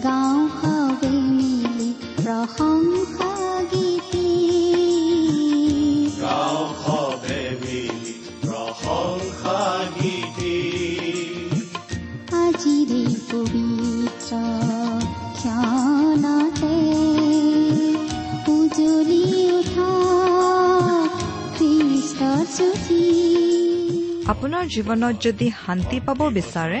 মুখৰিত কৰি গাওঁ সবে মিলি প্ৰশংসা গীতি আজিৰে পবিত্ৰ ক্ষণতে উজলি উঠা খ্ৰীষ্টৰ আপোনাৰ জীৱনত যদি শান্তি পাব বিচাৰে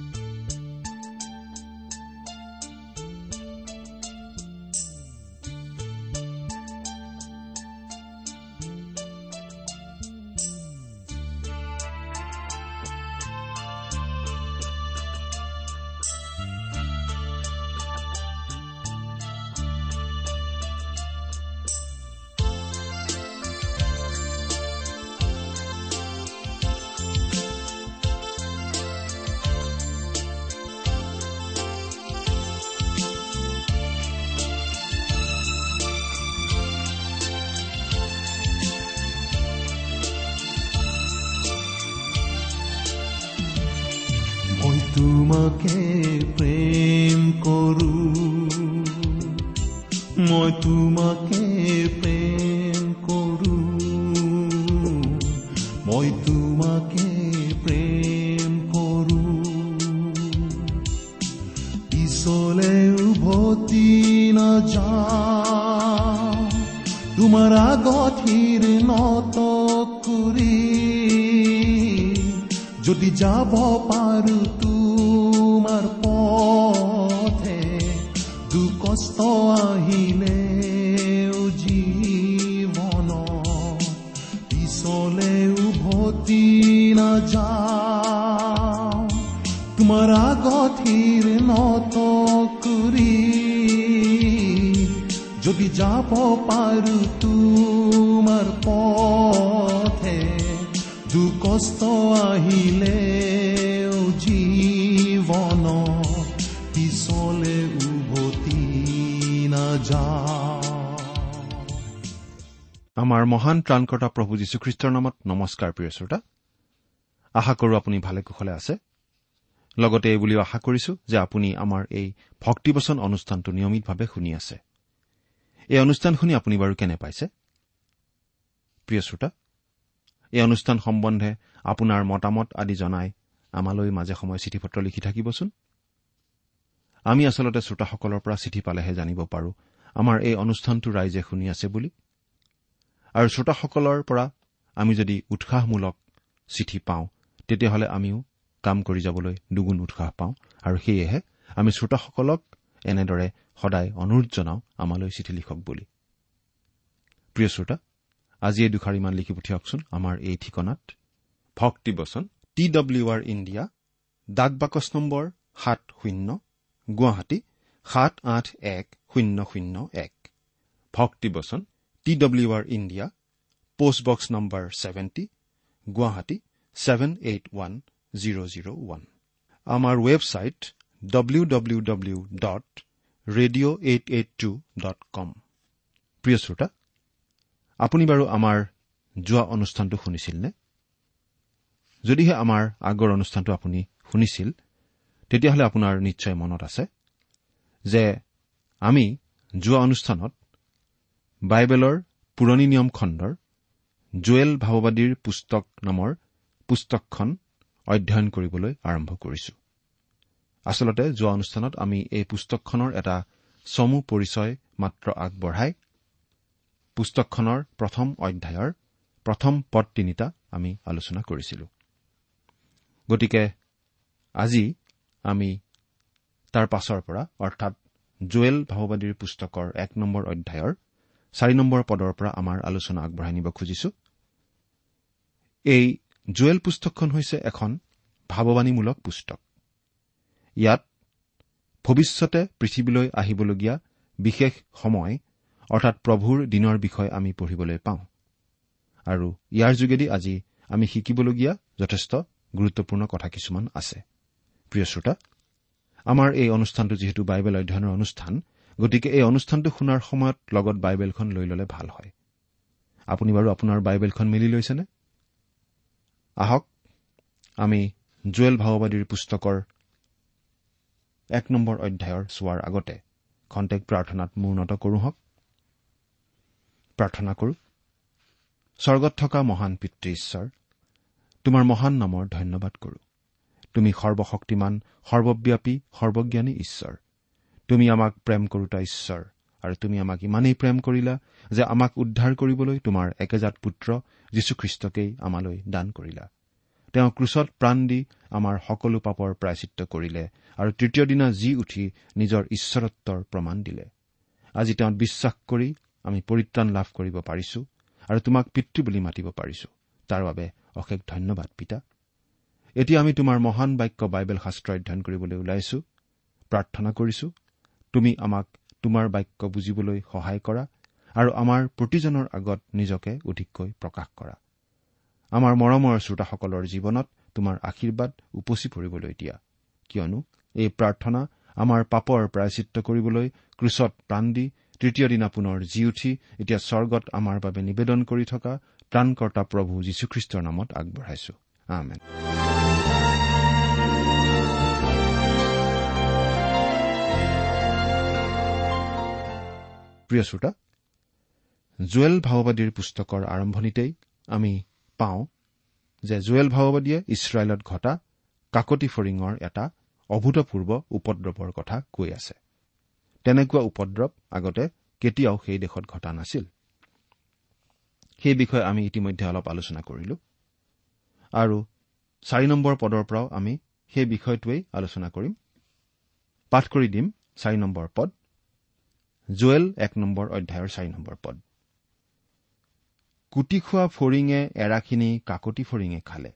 মই তোমাকে প্ৰেম কৰো মই তোমাকে প্ৰেম কৰো পিছলে উভতি নাযাওঁ তোমাৰ আগঠিৰ নত কৰি যদি যাব পাৰো আহিলে জীৱন। পিছলে উভতি নাযাওঁ। তোমাৰ আগঠিৰ নত কৰি। যদি যাব পাৰো তোমাৰ পথে দুকষ্ট আহিলে জীৱন। পিছলে আমাৰ মহান ত্ৰাণকৰ্তা প্ৰভু যীশুখ্ৰীষ্টৰ নামত নমস্কাৰ প্ৰিয় শ্ৰোতা। আশা কৰো আপুনি ভালে কুশলে আছে। লগতে এই বুলিও আশা কৰিছো যে আপুনি আমাৰ এই ভক্তিবচন অনুষ্ঠানটো নিয়মিতভাৱে শুনি আছে। এই অনুষ্ঠান শুনি আপুনি বাৰু কেনে পাইছে? প্ৰিয় শ্ৰোতা এই অনুষ্ঠান সম্বন্ধে আপোনাৰ মতামত আদি জনাই আমালৈ মাজে সময়ে চিঠি পত্ৰ লিখি থাকিবচোন। আমি আচলতে শ্ৰোতাসকলৰ পৰা চিঠি পালেহে জানিব পাৰো আমাৰ এই অনুষ্ঠানটো ৰাইজে শুনি আছে বুলি। আৰু শ্ৰোতাসকলৰ পৰা আমি যদি উৎসাহমূলক চিঠি পাওঁ তেতিয়াহ'লে আমিও কাম কৰি যাবলৈ দুগুণ উৎসাহ পাওঁ। আৰু সেয়েহে আমি শ্ৰোতাসকলক এনেদৰে সদায় অনুৰোধ জনাওঁ আমালৈ চিঠি লিখক বুলি। প্ৰিয় শ্ৰোতা আজি এই দুষাৰিমান লিখি পঠিয়াওকচোন আমাৰ এই ঠিকনাত। ভক্তিবচন টি ডব্লিউ আৰ ইণ্ডিয়া ডাক বাকচ নম্বৰ সাত শূন্য গুৱাহাটী সাত আঠ এক শূন্য শূন্য এক। ভক্তিবচন T W R India postbox number seventy Guwahati seven eight one zero' zero' one. আমাৰ website W W W dot radio' eight eight two dot com প্ৰিয় শ্ৰোতা আপুনি বাৰু আমাৰ যোৱা অনুষ্ঠানটো শুনিছিল নে যদিহে আমাৰ আগৰ অনুষ্ঠানটো আপুনি শুনিছিল তেতিয়াহ'লে আপোনাৰ নিশ্চয় মনত আছে। যে আমি যোৱা অনুষ্ঠানত বাইবেলৰ পুৰণি নিয়ম খণ্ডৰ জুৱেল ভাৱবাদীৰ পুস্তক নামৰ পুস্তকখন অধ্যয়ন কৰিবলৈ আৰম্ভ কৰিছো। আচলতে যোৱা অনুষ্ঠানত আমি এই পুস্তকখনৰ এটা চমু পৰিচয় মাত্ৰ আগবঢ়াই পুস্তকখনৰ প্ৰথম অধ্যায়ৰ প্ৰথম পদ তিনিটা আমি আলোচনা কৰিছিলো। গতিকে আজি আমি তাৰ পাছৰ পৰা অৰ্থাৎ জুৱেল ভাৱবাদীৰ পুস্তকৰ এক নম্বৰ অধ্যায়ৰ চাৰি নম্বৰ পদৰ পৰা আমাৰ আলোচনা আগবঢ়াই নিব খুজিছো। এই জুৱেল পুস্তকখন হৈছে এখন ভাৱবাণীমূলক পুস্তক। ইয়াত ভৱিষ্যতে পৃথিৱীলৈ আহিবলগীয়া বিশেষ সময় অৰ্থাৎ প্ৰভুৰ দিনৰ বিষয়ে আমি পঢ়িবলৈ পাওঁ। আৰু ইয়াৰ যোগেদি আজি আমি শিকিবলগীয়া যথেষ্ট গুৰুত্বপূৰ্ণ কথা কিছুমান আছে। প্ৰিয় শ্ৰোতা আমাৰ এই অনুষ্ঠানটো যিহেতু বাইবেল অধ্যয়নৰ অনুষ্ঠান গতিকে এই অনুষ্ঠানটো শুনাৰ সময়ত লগত বাইবেলখন লৈ ল'লে ভাল হয়। আপুনি বাৰু আপোনাৰ বাইবেলখন মিলি লৈছেনে? আহক আমি জুৱেল ভাওবাদীৰ পুস্তকৰ এক নম্বৰ অধ্যায়ৰ চোৱাৰ আগতে খন্তেক প্ৰাৰ্থনাত মূৰ্ণত কৰোঁ হওক। প্ৰাৰ্থনা কৰো। স্বৰ্গত থকা মহান পিতৃ ঈশ্বৰ তোমাৰ মহান নামৰ ধন্যবাদ কৰো। তুমি সৰ্বশক্তিমান সৰ্বব্যাপী সৰ্বজ্ঞানী ঈশ্বৰ। তুমি আমাক প্ৰেম কৰোতা ঈশ্বৰ আৰু তুমি আমাক ইমানেই প্ৰেম কৰিলা যে আমাক উদ্ধাৰ কৰিবলৈ তোমাৰ একেজাত পুত্ৰ যীশুখ্ৰীষ্টকেই আমালৈ দান কৰিলা। তেওঁ ক্ৰুচত প্ৰাণ দি আমাৰ সকলো পাপৰ প্ৰায়চিত্ৰ কৰিলে আৰু তৃতীয় দিনা জি উঠি নিজৰ ঈশ্বৰত্বৰ প্ৰমাণ দিলে। আজি তেওঁত বিশ্বাস কৰি আমি পৰিত্ৰাণ লাভ কৰিব পাৰিছো আৰু তোমাক পিতৃ বুলি মাতিব পাৰিছো। তাৰ বাবে অশেষ ধন্যবাদ পিতা। এতিয়া আমি তোমাৰ মহান বাক্য বাইবেল শাস্ত্ৰ অধ্যয়ন কৰিবলৈ ওলাইছো প্ৰাৰ্থনা কৰিছো। তুমি আমাক তোমাৰ বাক্য বুজিবলৈ সহায় কৰা আৰু আমাৰ প্ৰতিজনৰ আগত নিজকে অধিককৈ প্ৰকাশ কৰা। আমাৰ মৰমৰ শ্ৰোতাসকলৰ জীৱনত তোমাৰ আশীৰ্বাদ উপচি পৰিবলৈ দিয়া। কিয়নো এই প্ৰাৰ্থনা আমাৰ পাপৰ প্ৰায়চিত্ৰ কৰিবলৈ ক্ৰুচত প্ৰাণ দি তৃতীয় দিনা পুনৰ জি উঠি এতিয়া স্বৰ্গত আমাৰ বাবে নিবেদন কৰি থকা ত্ৰাণকৰ্তা প্ৰভু যীশুখ্ৰীষ্টৰ নামত আগবঢ়াইছো। আমেন প্ৰিয় শ্ৰোতা জুৱেল ভাওবাদীৰ পুস্তকৰ আৰম্ভণিতেই আমি পাওঁ যে জুৱেল ভাওবাদীয়ে ইছৰাইলত ঘটা কাকতি ফৰিঙৰ এটা অভূতপূৰ্ব উপদ্ৰৱৰ কথা কৈ আছে। তেনেকুৱা উপদ্ৰৱ আগতে কেতিয়াও সেই দেশত ঘটা নাছিল। সেই বিষয়ে আমি ইতিমধ্যে অলপ আলোচনা কৰিলো। আৰু চাৰি নম্বৰ পদৰ পৰাও আমি সেই বিষয়টোৱেই আলোচনা কৰিম। পাঠ কৰি দিম চাৰি নম্বৰ পদ। জুৱেল এক নম্বৰ অধ্যায়ৰ চাৰি নম্বৰ পদ। কুটি খোৱা ফৰিঙে এৰাখিনি কাকতি ফৰিঙে খালে।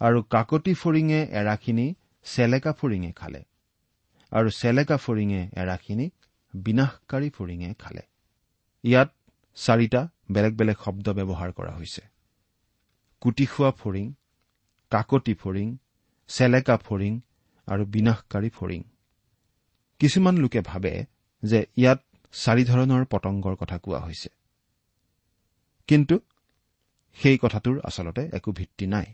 আৰু কাকতি ফৰিঙে এৰাখিনি চেলেকা ফৰিঙে খালে। আৰু চেলেকা ফৰিঙে এৰাখিনি বিনাশকাৰী ফৰিঙে খালে। ইয়াত চাৰিটা বেলেগ বেলেগ শব্দ ব্যৱহাৰ কৰা হৈছে। কুটি খোৱা ফৰিং কাকতি ফৰিং চেলেকা ফৰিং আৰু বিনাশকাৰী ফৰিং কিছুমান লোকে ভাবে যে ইয়াত চাৰি ধৰণৰ পতংগৰ কথা কোৱা হৈছে। কিন্তু সেই কথাটোৰ আচলতে একো ভিত্তি নাই।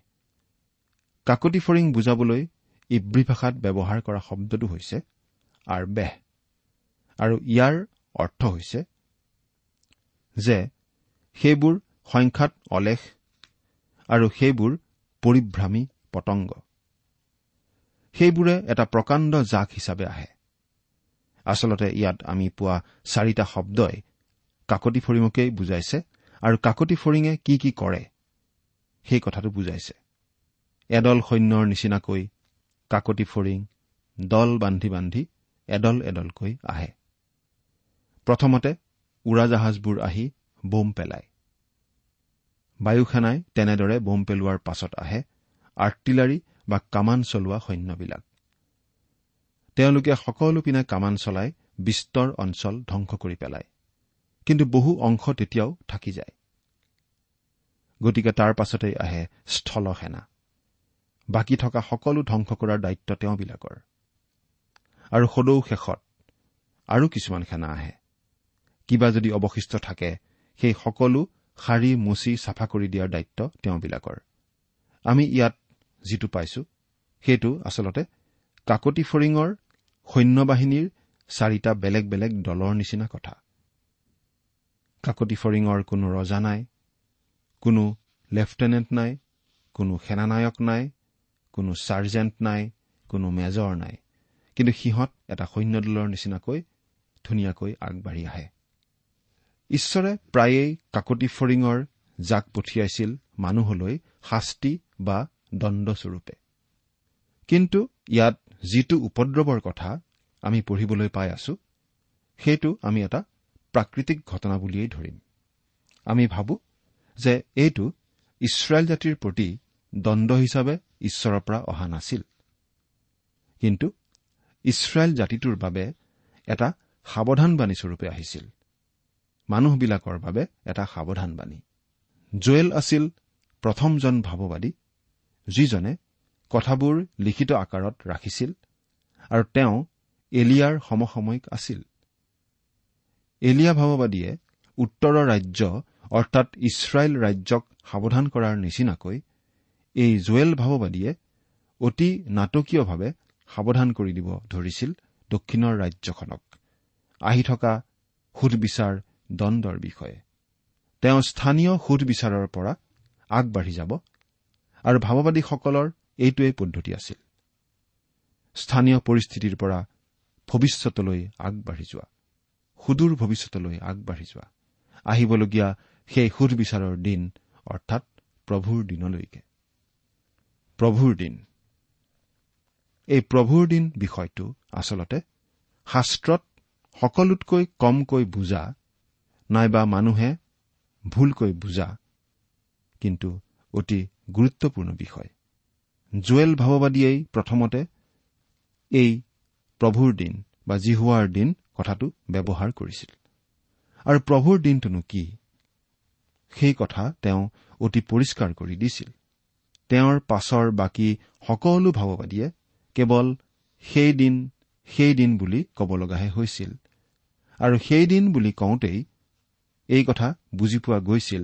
কাকতি ফৰিং বুজাবলৈ ইব্ৰী ভাষাত ব্যৱহাৰ কৰা শব্দটো হৈছে আৰবেহ। আৰু ইয়াৰ অৰ্থ হৈছে যে সেইবোৰ সংখ্যাত অলেখ আৰু সেইবোৰ পৰিভ্ৰামী পতংগ। সেইবোৰে এটা প্ৰকাণ্ড জাক হিচাপে আহে। আচলতে ইয়াত আমি পোৱা চাৰিটা শব্দই কাকতি ফৰিঙকেই বুজাইছে আৰু কাকতি ফৰিঙে কি কি কৰে সেই কথাটো বুজাইছে। এদল সৈন্যৰ নিচিনাকৈ কাকতি ফৰিং দল বান্ধি বান্ধি এদল এদলকৈ আহে। প্ৰথমতে উৰাজাহাজবোৰ আহি বোম পেলায়। বায়ুসেনাই তেনেদৰে বোম পেলোৱাৰ পাছত আহে আৰ্টিলাৰী বা কামান চলোৱা সৈন্যবিলাক। তেওঁলোকে সকলো পিনে কামান চলাই বিস্তৰ অঞ্চল ধ্বংস কৰি পেলায়। কিন্তু বহু অংশ তেতিয়াও থাকি যায়। গতিকে তাৰ পাছতেই আহে স্থল সেনা বাকী থকা সকলো ধ্বংস কৰাৰ দায়িত্ব তেওঁবিলাকৰ। আৰু সদৌ শেষত আৰু কিছুমান সেনা আহে। কিবা যদি অৱশিষ্ট থাকে সেই সকলো শাৰী মুচি চাফা কৰি দিয়াৰ দায়িত্ব তেওঁবিলাকৰ। আমি ইয়াত যিটো পাইছো সেইটো আচলতে কাকতি ফৰিঙৰ সৈন্যবাহিনীৰ চাৰিটা বেলেগ বেলেগ দলৰ নিচিনা কথা। কাকতি ফৰিঙৰ কোনো ৰজা নাই কোনো লেফটেনেণ্ট নাই কোনো সেনানায়ক নাই কোনো ছাৰ্জেণ্ট নাই কোনো মেজৰ নাই। কিন্তু সিহঁত এটা সৈন্যদলৰ নিচিনাকৈ ধুনীয়াকৈ আগবাঢ়ি আহে। ঈশ্বৰে প্ৰায়েই কাকতি ফৰিঙৰ জাক পঠিয়াইছিল মানুহলৈ শাস্তি বা দণ্ডস্বৰূপে। কিন্তু ইয়াত যিটো উপদ্ৰৱৰ কথা আমি পঢ়িবলৈ পাই আছো সেইটো আমি এটা প্ৰাকৃতিক ঘটনা বুলিয়েই ধৰিম। আমি ভাবো যে এইটো ইছৰাইল জাতিৰ প্ৰতি দণ্ড হিচাপে ঈশ্বৰৰ পৰা অহা নাছিল। কিন্তু ইছৰাইল জাতিটোৰ বাবে এটা সাৱধানবাণী স্বৰূপে আহিছিল। মানুহবিলাকৰ বাবে এটা সাৱধানবাণী জুৱেল আছিল প্ৰথমজন ভাৱবাদী যিজনে কথাবোৰ লিখিত আকাৰত ৰাখিছিল আৰু তেওঁ এলিয়াৰ সমসাময়িক আছিল। এলিয়া ভাৱবাদীয়ে উত্তৰৰ ৰাজ্য অৰ্থাৎ ইছৰাইল ৰাজ্যক সাৱধান কৰাৰ নিচিনাকৈ এই জুৱেল ভাৱবাদীয়ে অতি নাটকীয়ভাৱে সাৱধান কৰি দিব ধৰিছিল দক্ষিণৰ ৰাজ্যখনক। আহি থকা সুধবিচাৰ দণ্ডৰ বিষয়ে। তেওঁ স্থানীয় সুধবিচাৰৰ পৰা আগবাঢ়ি যাব আৰু ভাৱবাদীসকলৰ এইটোৱেই পদ্ধতি আছিল। স্থানীয় পৰিস্থিতিৰ পৰা ভৱিষ্যতলৈ আগবাঢ়ি যোৱা সুদূৰ ভৱিষ্যতলৈ আগবাঢ়ি যোৱা আহিবলগীয়া সেই সুধবিচাৰৰ দিন অৰ্থাৎ প্ৰভুৰ দিনলৈকে। প্ৰভুৰ দিন। এই প্ৰভুৰ দিন বিষয়টো আচলতে শাস্ত্ৰত সকলোতকৈ কমকৈ বুজা নাইবা মানুহে ভুলকৈ বুজা কিন্তু অতি গুৰুত্বপূৰ্ণ বিষয়। জুৱেল ভাৱবাদীয়েই প্ৰথমতে এই প্ৰভুৰ দিন বা জিহুৱাৰ দিন কথাটো ব্যৱহাৰ কৰিছিল। আৰু প্ৰভুৰ দিনটোনো কি? সেই কথা তেওঁ অতি পৰিষ্কাৰ কৰি দিছিল। তেওঁৰ পাছৰ বাকী সকলো ভাৱবাদীয়ে কেৱল সেই দিন সেই দিন বুলি ক'ব লগাহে হৈছিল। আৰু সেই দিন বুলি কওঁতেই এই কথা বুজি পোৱা গৈছিল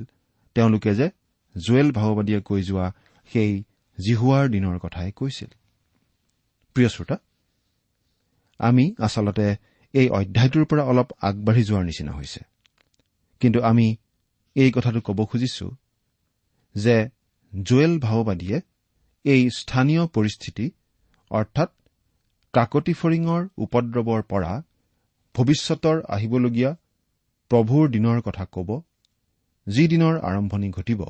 তেওঁলোকে যে জুৱেল ভাৱবাদীয়ে কৈ যোৱা সেই জিহুৱাৰ দিনৰ কথাই কৈছিল। প্ৰিয় শ্ৰোতা আমি আচলতে এই অধ্যায়টোৰ পৰা অলপ আগবাঢ়ি যোৱাৰ নিচিনা হৈছে। কিন্তু আমি এই কথাটো ক'ব খুজিছো যে জুৱেল ভাওবাদীয়ে এই স্থানীয় পৰিস্থিতি অৰ্থাৎ কাকতি ফৰিঙৰ উপদ্ৰৱৰ পৰা ভৱিষ্যতৰ আহিবলগীয়া প্ৰভুৰ দিনৰ কথা ক'ব যি দিনৰ আৰম্ভণি ঘটিব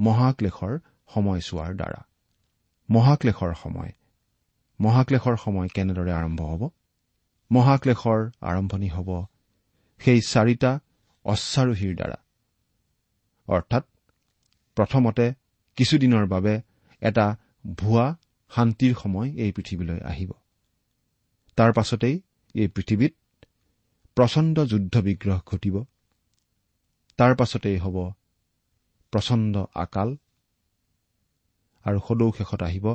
মহাক্লেশৰ সময়ছোৱাৰ দ্বাৰা। মহাক্লেশৰ সময়। মহাক্লেশৰ সময় কেনেদৰে আৰম্ভ হ'ব? মহাক্লেশৰ আৰম্ভণি হ'ব সেই চাৰিটা অশ্বাৰোহীৰ দ্বাৰা। অৰ্থাৎ প্ৰথমতে কিছুদিনৰ বাবে এটা ভুৱা শান্তিৰ সময় এই পৃথিৱীলৈ আহিব। তাৰ পাছতেই এই পৃথিৱীত প্ৰচণ্ড যুদ্ধ বিগ্ৰহ ঘটিব। তাৰ পাছতেই হ'ব প্ৰচণ্ড আকাল আৰু সদৌ শেষত আহিব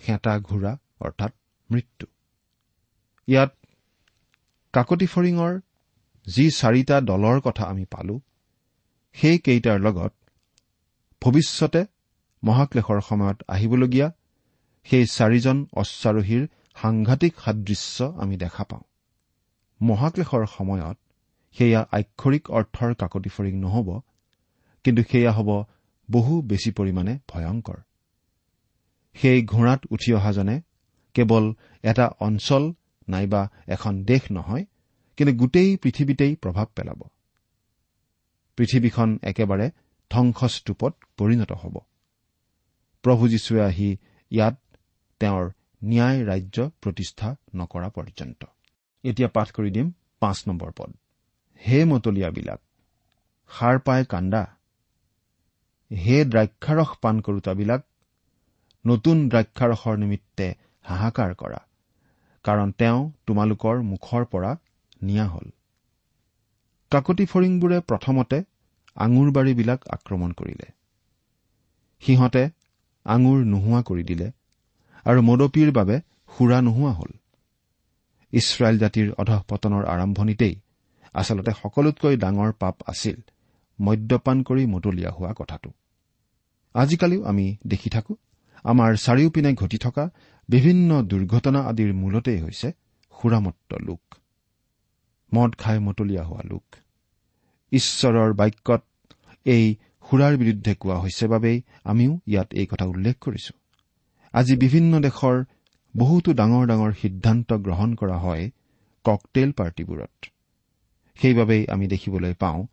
সেঁতা ঘোঁৰা অৰ্থাৎ মৃত্যু। ইয়াত কাকতি ফৰিঙৰ যি চাৰিটা দলৰ কথা আমি পালো সেইকেইটাৰ লগত ভৱিষ্যতে মহাক্লেশৰ সময়ত আহিবলগীয়া সেই চাৰিজন অশ্বাৰোহীৰ সাংঘাতিক সাদৃশ্য আমি দেখা পাওঁ। মহাক্লেশৰ সময়ত সেয়া আক্ষৰিক অৰ্থৰ কাকতি ফৰিং নহ'ব কিন্তু সেয়া হ'ব বহু বেছি পৰিমাণে ভয়ংকৰ। সেই ঘোঁৰাত উঠি অহাজনে কেৱল এটা অঞ্চল নাইবা এখন দেশ নহয় কিন্তু গোটেই পৃথিৱীতেই প্ৰভাৱ পেলাব। পৃথিৱীখন একেবাৰে ধ্বংসস্তূপত পৰিণত হ'ব। প্ৰভু যীশুৱে আহি ইয়াত তেওঁৰ ন্যায় ৰাজ্য প্ৰতিষ্ঠা নকৰা পৰ্যন্ত। এতিয়া পাঠ কৰি দিম পাঁচ নম্বৰ পদ। হে মতলীয়াবিলাক সাৰ পাই কান্দা। হে দ্ৰাক্ষাৰস পাণ কৰোতাবিলাক নতুন দ্ৰাক্ষাৰসৰ নিমিত্তে হাহাকাৰ কৰা কাৰণ তেওঁ তোমালোকৰ মুখৰ পৰা নিয়া হল। কাকতি ফৰিংবোৰে প্ৰথমতে আঙুৰ বাৰীবিলাক আক্ৰমণ কৰিলে। সিহঁতে আঙুৰ নোহোৱা কৰি দিলে আৰু মদপীৰ বাবে সুৰা নোহোৱা হল। ইছৰাইল জাতিৰ অধঃপতনৰ আৰম্ভণিতেই আচলতে সকলোতকৈ ডাঙৰ পাপ আছিল মদ্যপান কৰি মতলীয়া হোৱা কথাটো। আজিকালিও আমি দেখি থাকো আমাৰ চাৰিওপিনে ঘটি থকা বিভিন্ন দুৰ্ঘটনা আদিৰ মূলতেই হৈছে সুৰামত্ত লোক মদ খাই মতলীয়া হোৱা লোক। ঈশ্বৰৰ বাক্যত এই সুৰাৰ বিৰুদ্ধে কোৱা হৈছে বাবেই আমিও ইয়াত এই কথা উল্লেখ কৰিছো। আজি বিভিন্ন দেশৰ বহুতো ডাঙৰ ডাঙৰ সিদ্ধান্ত গ্ৰহণ কৰা হয় ককটেইল পাৰ্টীবোৰত। সেইবাবেই আমি দেখিবলৈ পাওঁ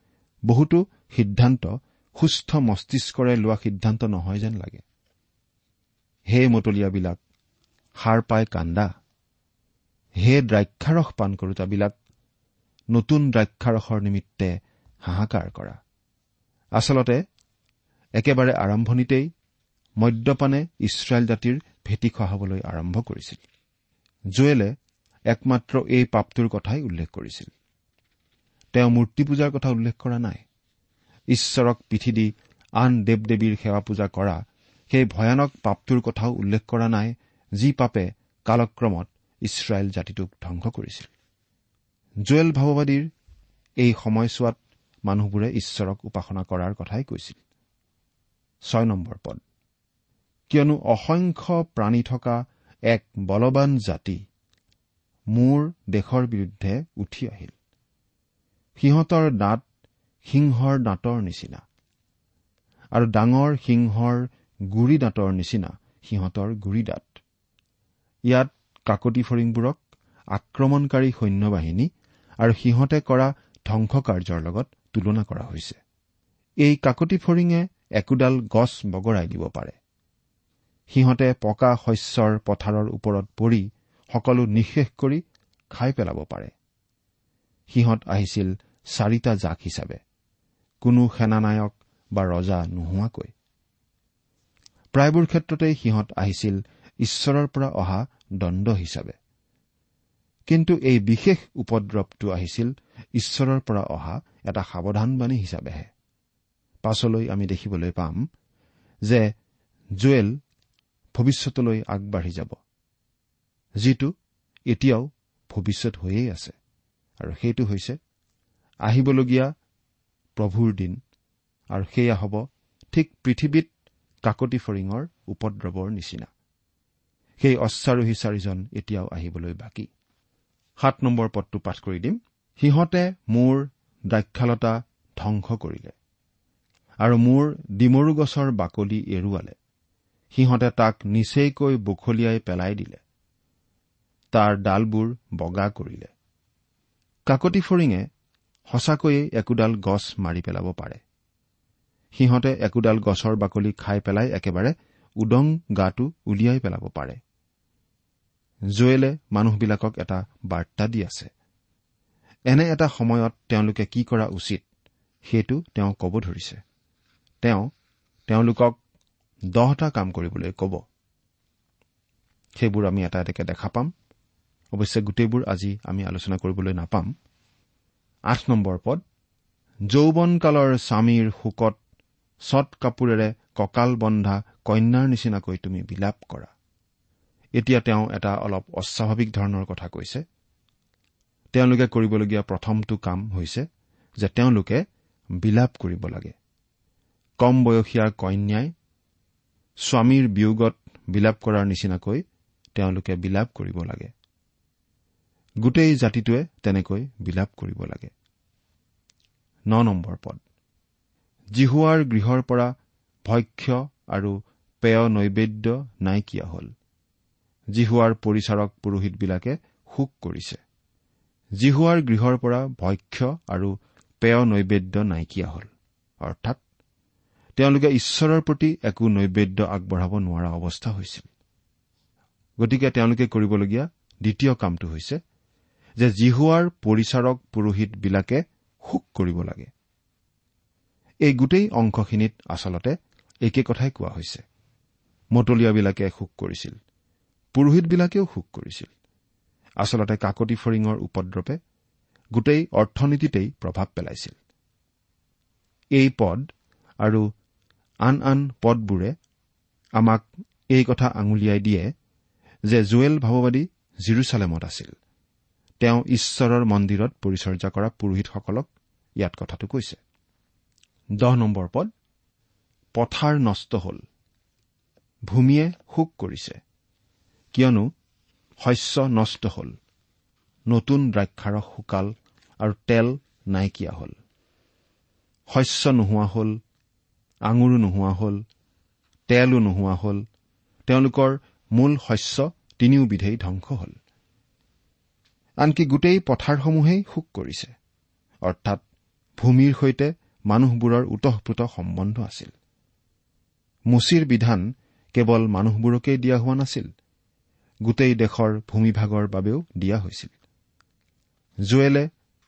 বহুতো সিদ্ধান্ত সুস্থ মস্তিষ্কৰে লোৱা সিদ্ধান্ত নহয় যেন লাগে। হে মতলীয়াবিলাক সাৰ পাই কান্দা। হে দ্ৰাক্ষাৰস পাণ কৰোতাবিলাক নতুন দ্ৰাক্ষাৰসৰ নিমিত্তে হাহাকাৰ কৰা। আচলতে একেবাৰে আৰম্ভণিতেই মদ্যপানে ইছৰাইল জাতিৰ ভেটি খহাবলৈ আৰম্ভ কৰিছিল। জুৱেলে একমাত্ৰ এই পাপটোৰ কথাই উল্লেখ কৰিছিল। তেওঁ মূৰ্তি পূজাৰ কথা উল্লেখ কৰা নাই। ঈশ্বৰক পিঠি দি আন দেৱ দেৱীৰ সেৱা পূজা কৰা সেই ভয়ানক পাপটোৰ কথাও উল্লেখ কৰা নাই যি পাপে কালক্ৰমত ইছৰাইল জাতিটোক ধ্বংস কৰিছিল। জুৱেল ভাৱবাদীৰ এই সময়ছোৱাত মানুহবোৰে ঈশ্বৰক উপাসনা কৰাৰ কথাই কৈছিল। ছয় নম্বৰ পদ। কিয়নো অসংখ্য প্ৰাণী থকা এক বলৱান জাতি মোৰ দেশৰ বিৰুদ্ধে উঠি আহিল। সিহঁতৰ দাঁত সিংহৰ দাঁতৰ নিচিনা আৰু ডাঙৰ সিংহৰ গুৰি দাঁতৰ নিচিনা সিহঁতৰ গুৰি দাঁত। ইয়াত কাকতি ফৰিংবোৰক আক্ৰমণকাৰী সৈন্যবাহিনী আৰু সিহঁতে কৰা ধ্বংসকাৰ্যৰ লগত তুলনা কৰা হৈছে। এই কাকতি ফৰিঙে একোডাল গছ বগৰাই দিব পাৰে। সিহঁতে পকা শস্যৰ পথাৰৰ ওপৰত পৰি সকলো নিঃশেষ কৰি খাই পেলাব পাৰে। সিহঁত আহিছিল চাৰিটা জাক হিচাপে কোনো সেনানায়ক বা ৰজা নোহোৱাকৈ। প্ৰায়বোৰ ক্ষেত্ৰতেই সিহঁত আহিছিল ঈশ্বৰৰ পৰা অহা দণ্ড হিচাপে। কিন্তু এই বিশেষ উপদ্ৰৱটো আহিছিল ঈশ্বৰৰ পৰা অহা এটা সাৱধানবাণী হিচাপেহে। পাছলৈ আমি দেখিবলৈ পাম যে জুৱেল ভৱিষ্যতলৈ আগবাঢ়ি যাব। যিটো এতিয়াও ভৱিষ্যত হৈয়েই আছে। আৰু সেইটো হৈছে আহিবলগীয়া প্ৰভুৰ দিন। আৰু সেয়া হ'ব ঠিক পৃথিৱীত কাকতি ফৰিঙৰ উপদ্ৰৱৰ নিচিনা। সেই অশ্বাৰোহী চাৰিজন এতিয়াও আহিবলৈ বাকী। সাত নম্বৰ পদটো পাঠ কৰি দিম। সিহঁতে মোৰ দ্ৰাক্ষালতা ধ্বংস কৰিলে। আৰু মোৰ ডিমৰু গছৰ বাকলি এৰুৱালে। সিহঁতে তাক নিচেইকৈ বখলিয়াই পেলাই দিলে। তাৰ ডালবোৰ বগা কৰিলে। কাকতি ফৰিঙে সঁচাকৈয়ে একোডাল গছ মাৰি পেলাব পাৰে। সিহঁতে একোডাল গছৰ বাকলি খাই পেলাই একেবাৰে উদং গাটো উলিয়াই পেলাব পাৰে। জুৱেলে মানুহবিলাকক এটা বাৰ্তা দি আছে। এনে এটা সময়ত তেওঁলোকে কি কৰা উচিত সেইটো তেওঁ ক'ব ধৰিছে। তেওঁ তেওঁলোকক দহটা কাম কৰিবলৈ ক'ব। সেইবোৰ আমি এটা এটাকে দেখা পাম। অৱশ্যে গোটেইবোৰ আজি আমি আলোচনা কৰিবলৈ নাপাম। আঠ নম্বৰ পদ যৌৱনকালৰ স্বামীৰ শোকত চট কাপোৰেৰে কঁকাল বন্ধা কন্যাৰ নিচিনাকৈ তুমি বিলাপ কৰা। এতিয়া তেওঁ এটা অলপ অস্বাভাৱিক ধৰণৰ কথা কৈছে। তেওঁলোকে কৰিবলগীয়া প্ৰথমটো কাম হৈছে যে তেওঁলোকে বিলাপ কৰিব লাগে। কম বয়সীয়া কন্যাই স্বামীৰ বিয়োগত বিলাপ কৰাৰ নিচিনাকৈ তেওঁলোকে বিলাপ কৰিব লাগে। গোটেই জাতিটোৱে তেনেকৈ বিলাপ কৰিব লাগে। ন নম্বৰ পদ। জিহুৱাৰ গৃহৰ পৰা ভক্ষ্য আৰু পেয় নৈবেদ্য নাইকিয়া হ'ল। জিহুৱাৰ পৰিচাৰক পুৰোহিতবিলাকে শোক কৰিছে। জিহুৱাৰ গৃহৰ পৰা ভক্ষ্য আৰু পেয় নৈবেদ্য নাইকিয়া হ'ল। অৰ্থাৎ তেওঁলোকে ঈশ্বৰৰ প্ৰতি একো নৈবেদ্য আগবঢ়াব নোৱাৰা অৱস্থা হৈছিল। গতিকে তেওঁলোকে কৰিবলগীয়া দ্বিতীয় কামটো হৈছে যে জিহুৱাৰ পৰিচাৰক পুৰোহিতবিলাকে শোক কৰিব লাগে। এই গোটেই অংশখিনিত আচলতে একে কথাই কোৱা হৈছে। মতলীয়াবিলাকে শোক কৰিছিল পুৰোহিতবিলাকেও শোক কৰিছিল। আচলতে কাকতি ফৰিঙৰ উপদ্ৰৱে গোটেই অৰ্থনীতিতেই প্ৰভাৱ পেলাইছিল। এই পদ আৰু আন আন পদবোৰে আমাক এই কথা আঙুলিয়াই দিয়ে যে জুৱেল ভাৱবাদী জিৰচালেমত আছিল। তেওঁ ঈশ্বৰৰ মন্দিৰত পৰিচৰ্যা কৰা পুৰোহিতসকলক ইয়াত কথাটো কৈছে। দহ নম্বৰ পদ পথাৰ নষ্ট হ'ল ভূমিয়ে শোক কৰিছে কিয়নো শস্য নষ্ট হ'ল নতুন দ্ৰাক্ষাৰস শুকাল আৰু তেল নাইকিয়া হ'ল শস্য নোহোৱা হ'ল আঙুৰো নোহোৱা হ'ল তেলো নোহোৱা হ'ল তেওঁলোকৰ মূল শস্য তিনিওবিধেই ধ্বংস হ'ল। আনকি গোটেই পথাৰসমূহেই শোক কৰিছে অৰ্থাৎ ভূমিৰ সৈতে মানুহবোৰৰ ওতঃপ্ৰোত সম্বন্ধ আছিল। মুচিৰ বিধান কেৱল মানুহবোৰকেই দিয়া হোৱা নাছিল গোটেই দেশৰ ভূমিভাগৰ বাবেও দিয়া হৈছিল। জুৱেলে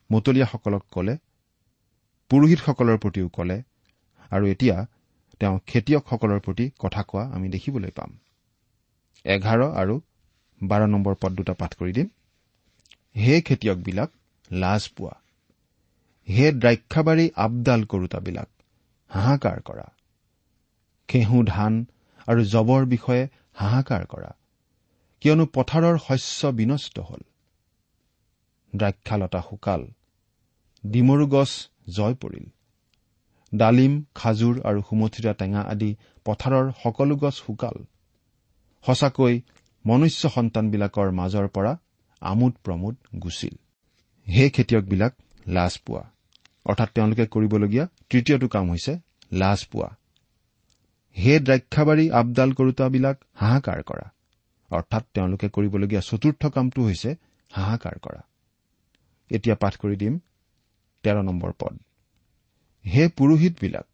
মতলীয়াসকলক কলে পুৰোহিতসকলৰ প্ৰতিও কলে আৰু এতিয়া তেওঁ খেতিয়কসকলৰ প্ৰতি কথা কোৱা আমি দেখিবলৈ পাম। এঘাৰ আৰু বাৰ নম্বৰ পদ দুটা পাঠ কৰি দিম। হে খেতিয়কবিলাক লাজ পোৱা। হে দ্ৰাক্ষাবাৰী আপডাল কৰোতাবিলাক হাহাকাৰ কৰা। ঘেঁহু ধান আৰু জবৰ বিষয়ে হাহাকাৰ কৰা। কিয়নো পথাৰৰ শস্য বিনষ্ট হল। দ্ৰাক্ষালতা শুকাল ডিমৰু গছ জয় পৰিল। ডালিম খাজুৰ আৰু সুমথিৰা টেঙা আদি পথাৰৰ সকলো গছ শুকাল। সঁচাকৈ মনুষ্য সন্তানবিলাকৰ মাজৰ পৰা আমোদ প্ৰমোদ গুচিল সেই খেতিয়কবিলাক লাজ পোৱা। অৰ্থাৎ তেওঁলোকে কৰিবলগীয়া তৃতীয়টো কাম হৈছে লাজ পোৱা। হে দ্ৰাক্ষাবাৰী আপডাল কৰোতাবিলাক হাহাকাৰ কৰা। অৰ্থাৎ তেওঁলোকে কৰিবলগীয়া চতুৰ্থ কামটো হৈছে হাহাকাৰ কৰা। এতিয়া পাঠ কৰি দিম। তেৰ নম্বৰ পদ। হে পুৰোহিতবিলাক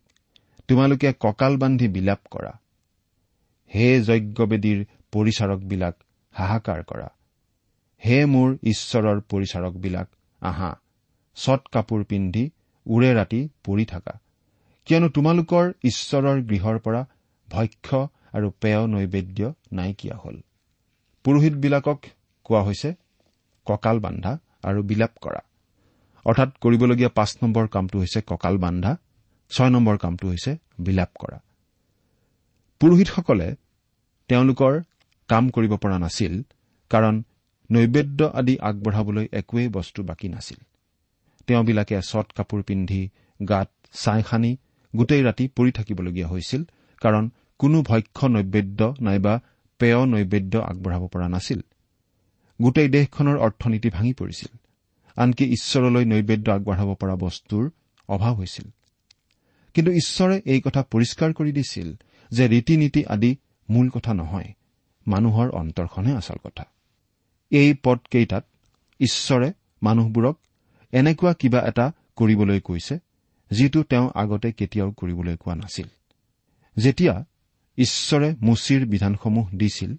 তোমালোকে কঁকাল বান্ধি বিলাপ কৰা। হে যজ্ঞবেদীৰ পৰিচাৰকবিলাক হাহাকাৰ কৰা। হে মোৰ ঈশ্বৰৰ পৰিচাৰকবিলাক আহা চট কাপোৰ পিন্ধি উৰে ৰাতি পৰি থাকা। কিয়নো তোমালোকৰ ঈশ্বৰৰ গৃহৰ পৰা ভক্ষ্য আৰু পেয় নৈবেদ্য নাইকিয়া হল। পুৰোহিতবিলাকক কোৱা হৈছে কঁকাল বান্ধা আৰু বিলাপ কৰা। অৰ্থাৎ কৰিবলগীয়া পাঁচ নম্বৰ কামটো হৈছে কঁকাল বান্ধা ছয় নম্বৰ কামটো হৈছে বিলাপ কৰা। পুৰোহিতসকলে তেওঁলোকৰ কাম কৰিব পৰা নাছিল কাৰণ নৈবেদ্য আদি আগবঢ়াবলৈ একোৱেই বস্তু বাকী নাছিল। তেওঁবিলাকে চট কাপোৰ পিন্ধি গাত ছাই সানি গোটেই ৰাতি পৰি থাকিবলগীয়া হৈছিল কাৰণ কোনো ভক্ষ্য নৈবেদ্য নাইবা পেয় নৈবেদ্য আগবঢ়াব পৰা নাছিল। গোটেই দেশখনৰ অৰ্থনীতি ভাঙি পৰিছিল। আনকি ঈশ্বৰলৈ নৈবেদ্য আগবঢ়াব পৰা বস্তুৰ অভাৱ হৈছিল। কিন্তু ঈশ্বৰে এই কথা পৰিষ্কাৰ কৰি দিছিল যে ৰীতি নীতি আদি মূল কথা নহয় মানুহৰ অন্তৰখনহে আচল কথা। এই পদকেইটাত ঈশ্বৰে মানুহবোৰক এনেকুৱা কিবা এটা কৰিবলৈ কৈছে যিটো তেওঁ আগতে কেতিয়াও কৰিবলৈ কোৱা নাছিল। যেতিয়া ঈশ্বৰে মুচিৰ বিধানসমূহ দিছিল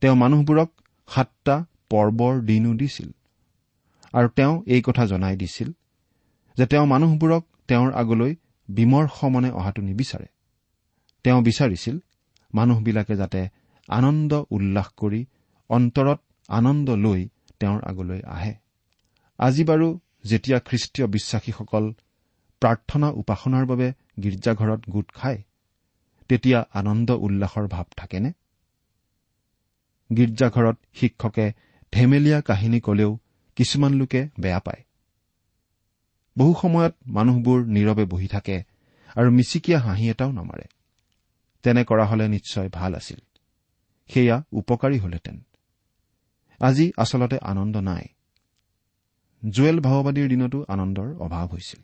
তেওঁ মানুহবোৰক সাতটা পৰ্বৰ দিনো দিছিল। আৰু তেওঁ এই কথা জনাই দিছিল যে তেওঁ মানুহবোৰক তেওঁৰ আগলৈ বিমৰ্ষ মনে অহাটো নিবিচাৰে। তেওঁ বিচাৰিছিল মানুহবিলাকে যাতে আনন্দ উল্লাস কৰি অন্তৰত আনন্দ লৈ তেওঁৰ আগলৈ আহে। আজি বাৰু যেতিয়া খ্ৰীষ্টীয় বিশ্বাসীসকল প্ৰাৰ্থনা উপাসনাৰ বাবে গীৰ্জাঘৰত গোট খায় তেতিয়া আনন্দ উল্লাসৰ ভাৱ থাকেনে? গীৰ্জাঘৰত শিক্ষকে ধেমেলীয়া কাহিনী কলেও কিছুমান লোকে বেয়া পায়। বহু সময়ত মানুহবোৰ নীৰৱে বহি থাকে আৰু মিচিকীয়া হাঁহি এটাও নামাৰে। তেনে কৰা হলে নিশ্চয় ভাল আছিল। সেয়া উপকাৰী হলহেঁতেন। আজি আচলতে আনন্দ নাই। জুৱেল ভাওবাদীৰ দিনতো আনন্দৰ অভাৱ হৈছিল।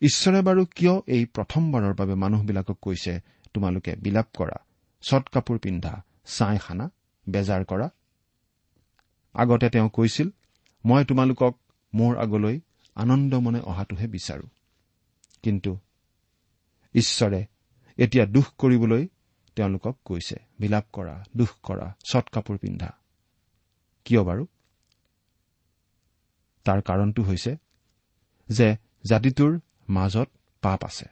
ঈশ্বৰে বাৰু কিয় এই প্ৰথমবাৰৰ বাবে মানুহবিলাকক কৈছে তোমালোকে বিলাপ কৰা চট কাপোৰ পিন্ধা ছাই খানা বেজাৰ কৰা আগতে তেওঁ কৈছিল মই তোমালোকক মোৰ আগলৈ আনন্দ মনে অহাটোহে বিচাৰো। কিন্তু ঈশ্বৰে এতিয়া দুখ কৰিবলৈ তেওঁলোকক কৈছে বিলাপ কৰা দুখ কৰা চট কাপোৰ পিন্ধা। কিয় বাৰু? তাৰ কাৰণটো হৈছে যে জাতিটোৰ মাজত পাপ আছে।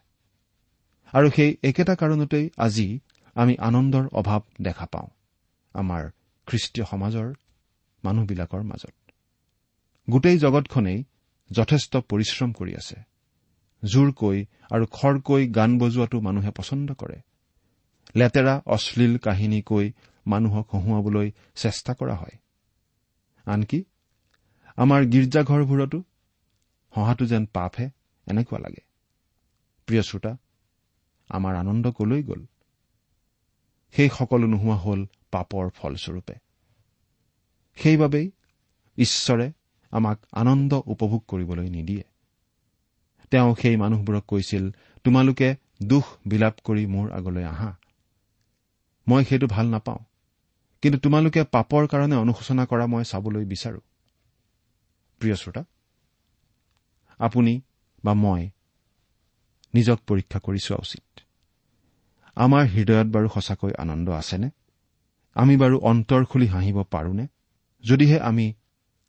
আৰু সেই একেটা কাৰণতেই আজি আমি আনন্দৰ অভাৱ দেখা পাওঁ। আমাৰ খ্ৰীষ্টীয় সমাজৰ মানুহবিলাকৰ মাজত। গোটেই জগতখনেই যথেষ্ট পৰিশ্ৰম কৰি আছে। জোৰকৈ আৰু খৰকৈ গান বজোৱাটো মানুহে পচন্দ কৰে। লেতেৰা অশ্লীল কাহিনী কৈ মানুহক হহুৱাবলৈ চেষ্টা কৰা হয়। আনকি আমাৰ গীৰ্জাঘৰবোৰতো হহাটো যেন পাপহে এনেকুৱা লাগে। প্ৰিয় শ্ৰোতা আমাৰ আনন্দ কলৈ গ'ল? সেই সকলো নোহোৱা হ'ল পাপৰ ফলস্বৰূপে। সেইবাবেই ঈশ্বৰে আমাক আনন্দ উপভোগ কৰিবলৈ নিদিয়ে। তেওঁ সেই মানুহবোৰক কৈছিল তোমালোকে দুখ বিলাপ কৰি মোৰ আগলৈ আহা। মই সেইটো ভাল নাপাওঁ। কিন্তু তোমালোকে পাপৰ কাৰণে অনুশোচনা কৰা মই চাবলৈ বিচাৰো। প্ৰিয় শ্ৰোতা আপুনি বা মই নিজক পৰীক্ষা কৰি চোৱা উচিত। আমাৰ হৃদয়ত বাৰু সঁচাকৈ আনন্দ আছেনে? আমি বাৰু অন্তৰ খুলি হাঁহিব পাৰোনে? যদিহে আমি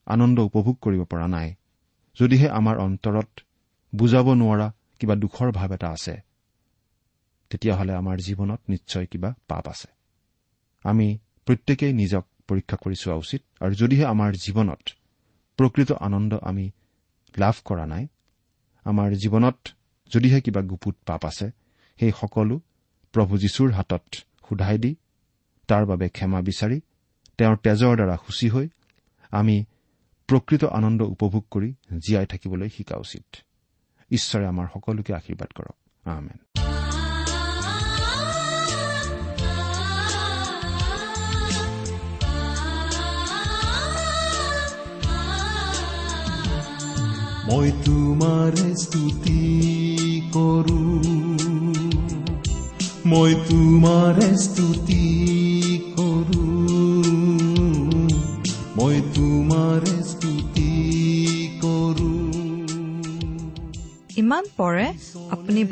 আনন্দ উপভোগ কৰিব পৰা নাই যদিহে আমাৰ অন্তৰত বুজাব নোৱাৰা কিবা দুখৰ ভাৱ এটা আছে তেতিয়াহ'লে আমাৰ জীৱনত নিশ্চয় কিবা পাপ আছে। আমি প্ৰত্যেকেই নিজক পৰীক্ষা কৰি চোৱা উচিত আৰু যদিহে আমাৰ জীৱনত প্ৰকৃত আনন্দ আমি লাভ কৰা নাই আমাৰ জীৱনত যদিহে কিবা গুপুত পাপ আছে সেই সকলো প্ৰভু যীশুৰ হাতত সোধাই দি তাৰ বাবে ক্ষমা বিচাৰি তেওঁৰ তেজৰ দ্বাৰা সূচী হৈ আমি প্ৰকৃত আনন্দ উপভোগ কৰি জীয়াই থাকিবলৈ শিকা উচিত। ঈশ্বৰে আমাৰ সকলোকে আশীৰ্বাদ কৰক। আহমেদ মই তোমাৰ স্তুতি কৰো। মই তোমাৰ স্তুতি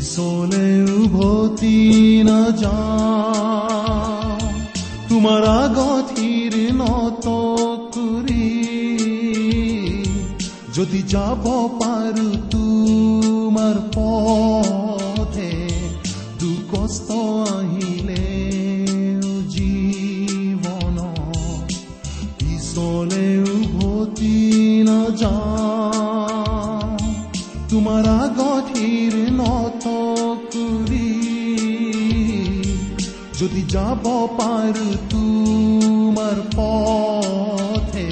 পিছলে উভতি নাযাওঁ। তোমাৰ আগত হিৰ নত কৰি যদি যাব পাৰো তোমাৰ পথে দুখ যদি যাব পাৰো তোমাৰ পথে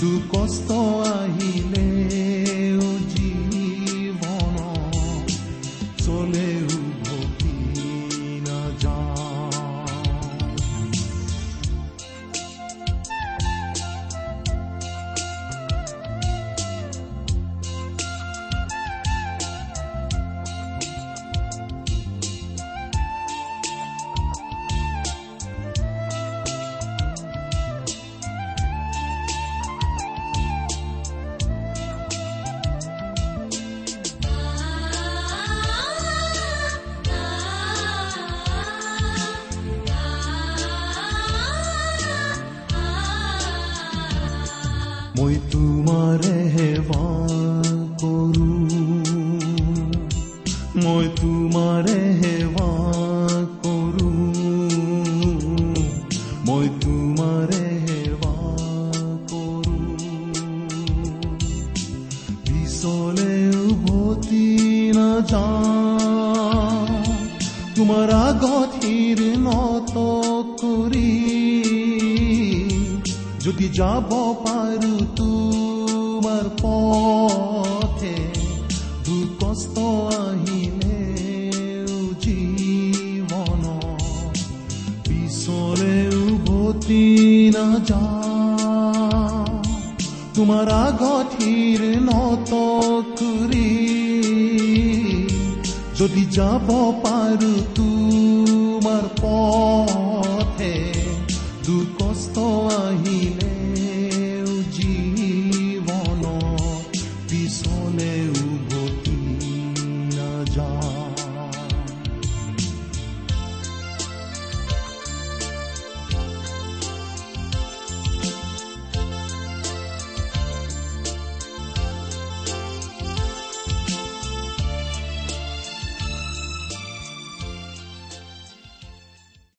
দুখ যদি যাব পাৰো তোমাৰ পথে দুখ কষ্ট আহিলে জীৱন পিছলে উভতি নাযাওঁ তোমাৰ আগত হিৰ নত কৰি যদি যাব পাৰো তোমাৰ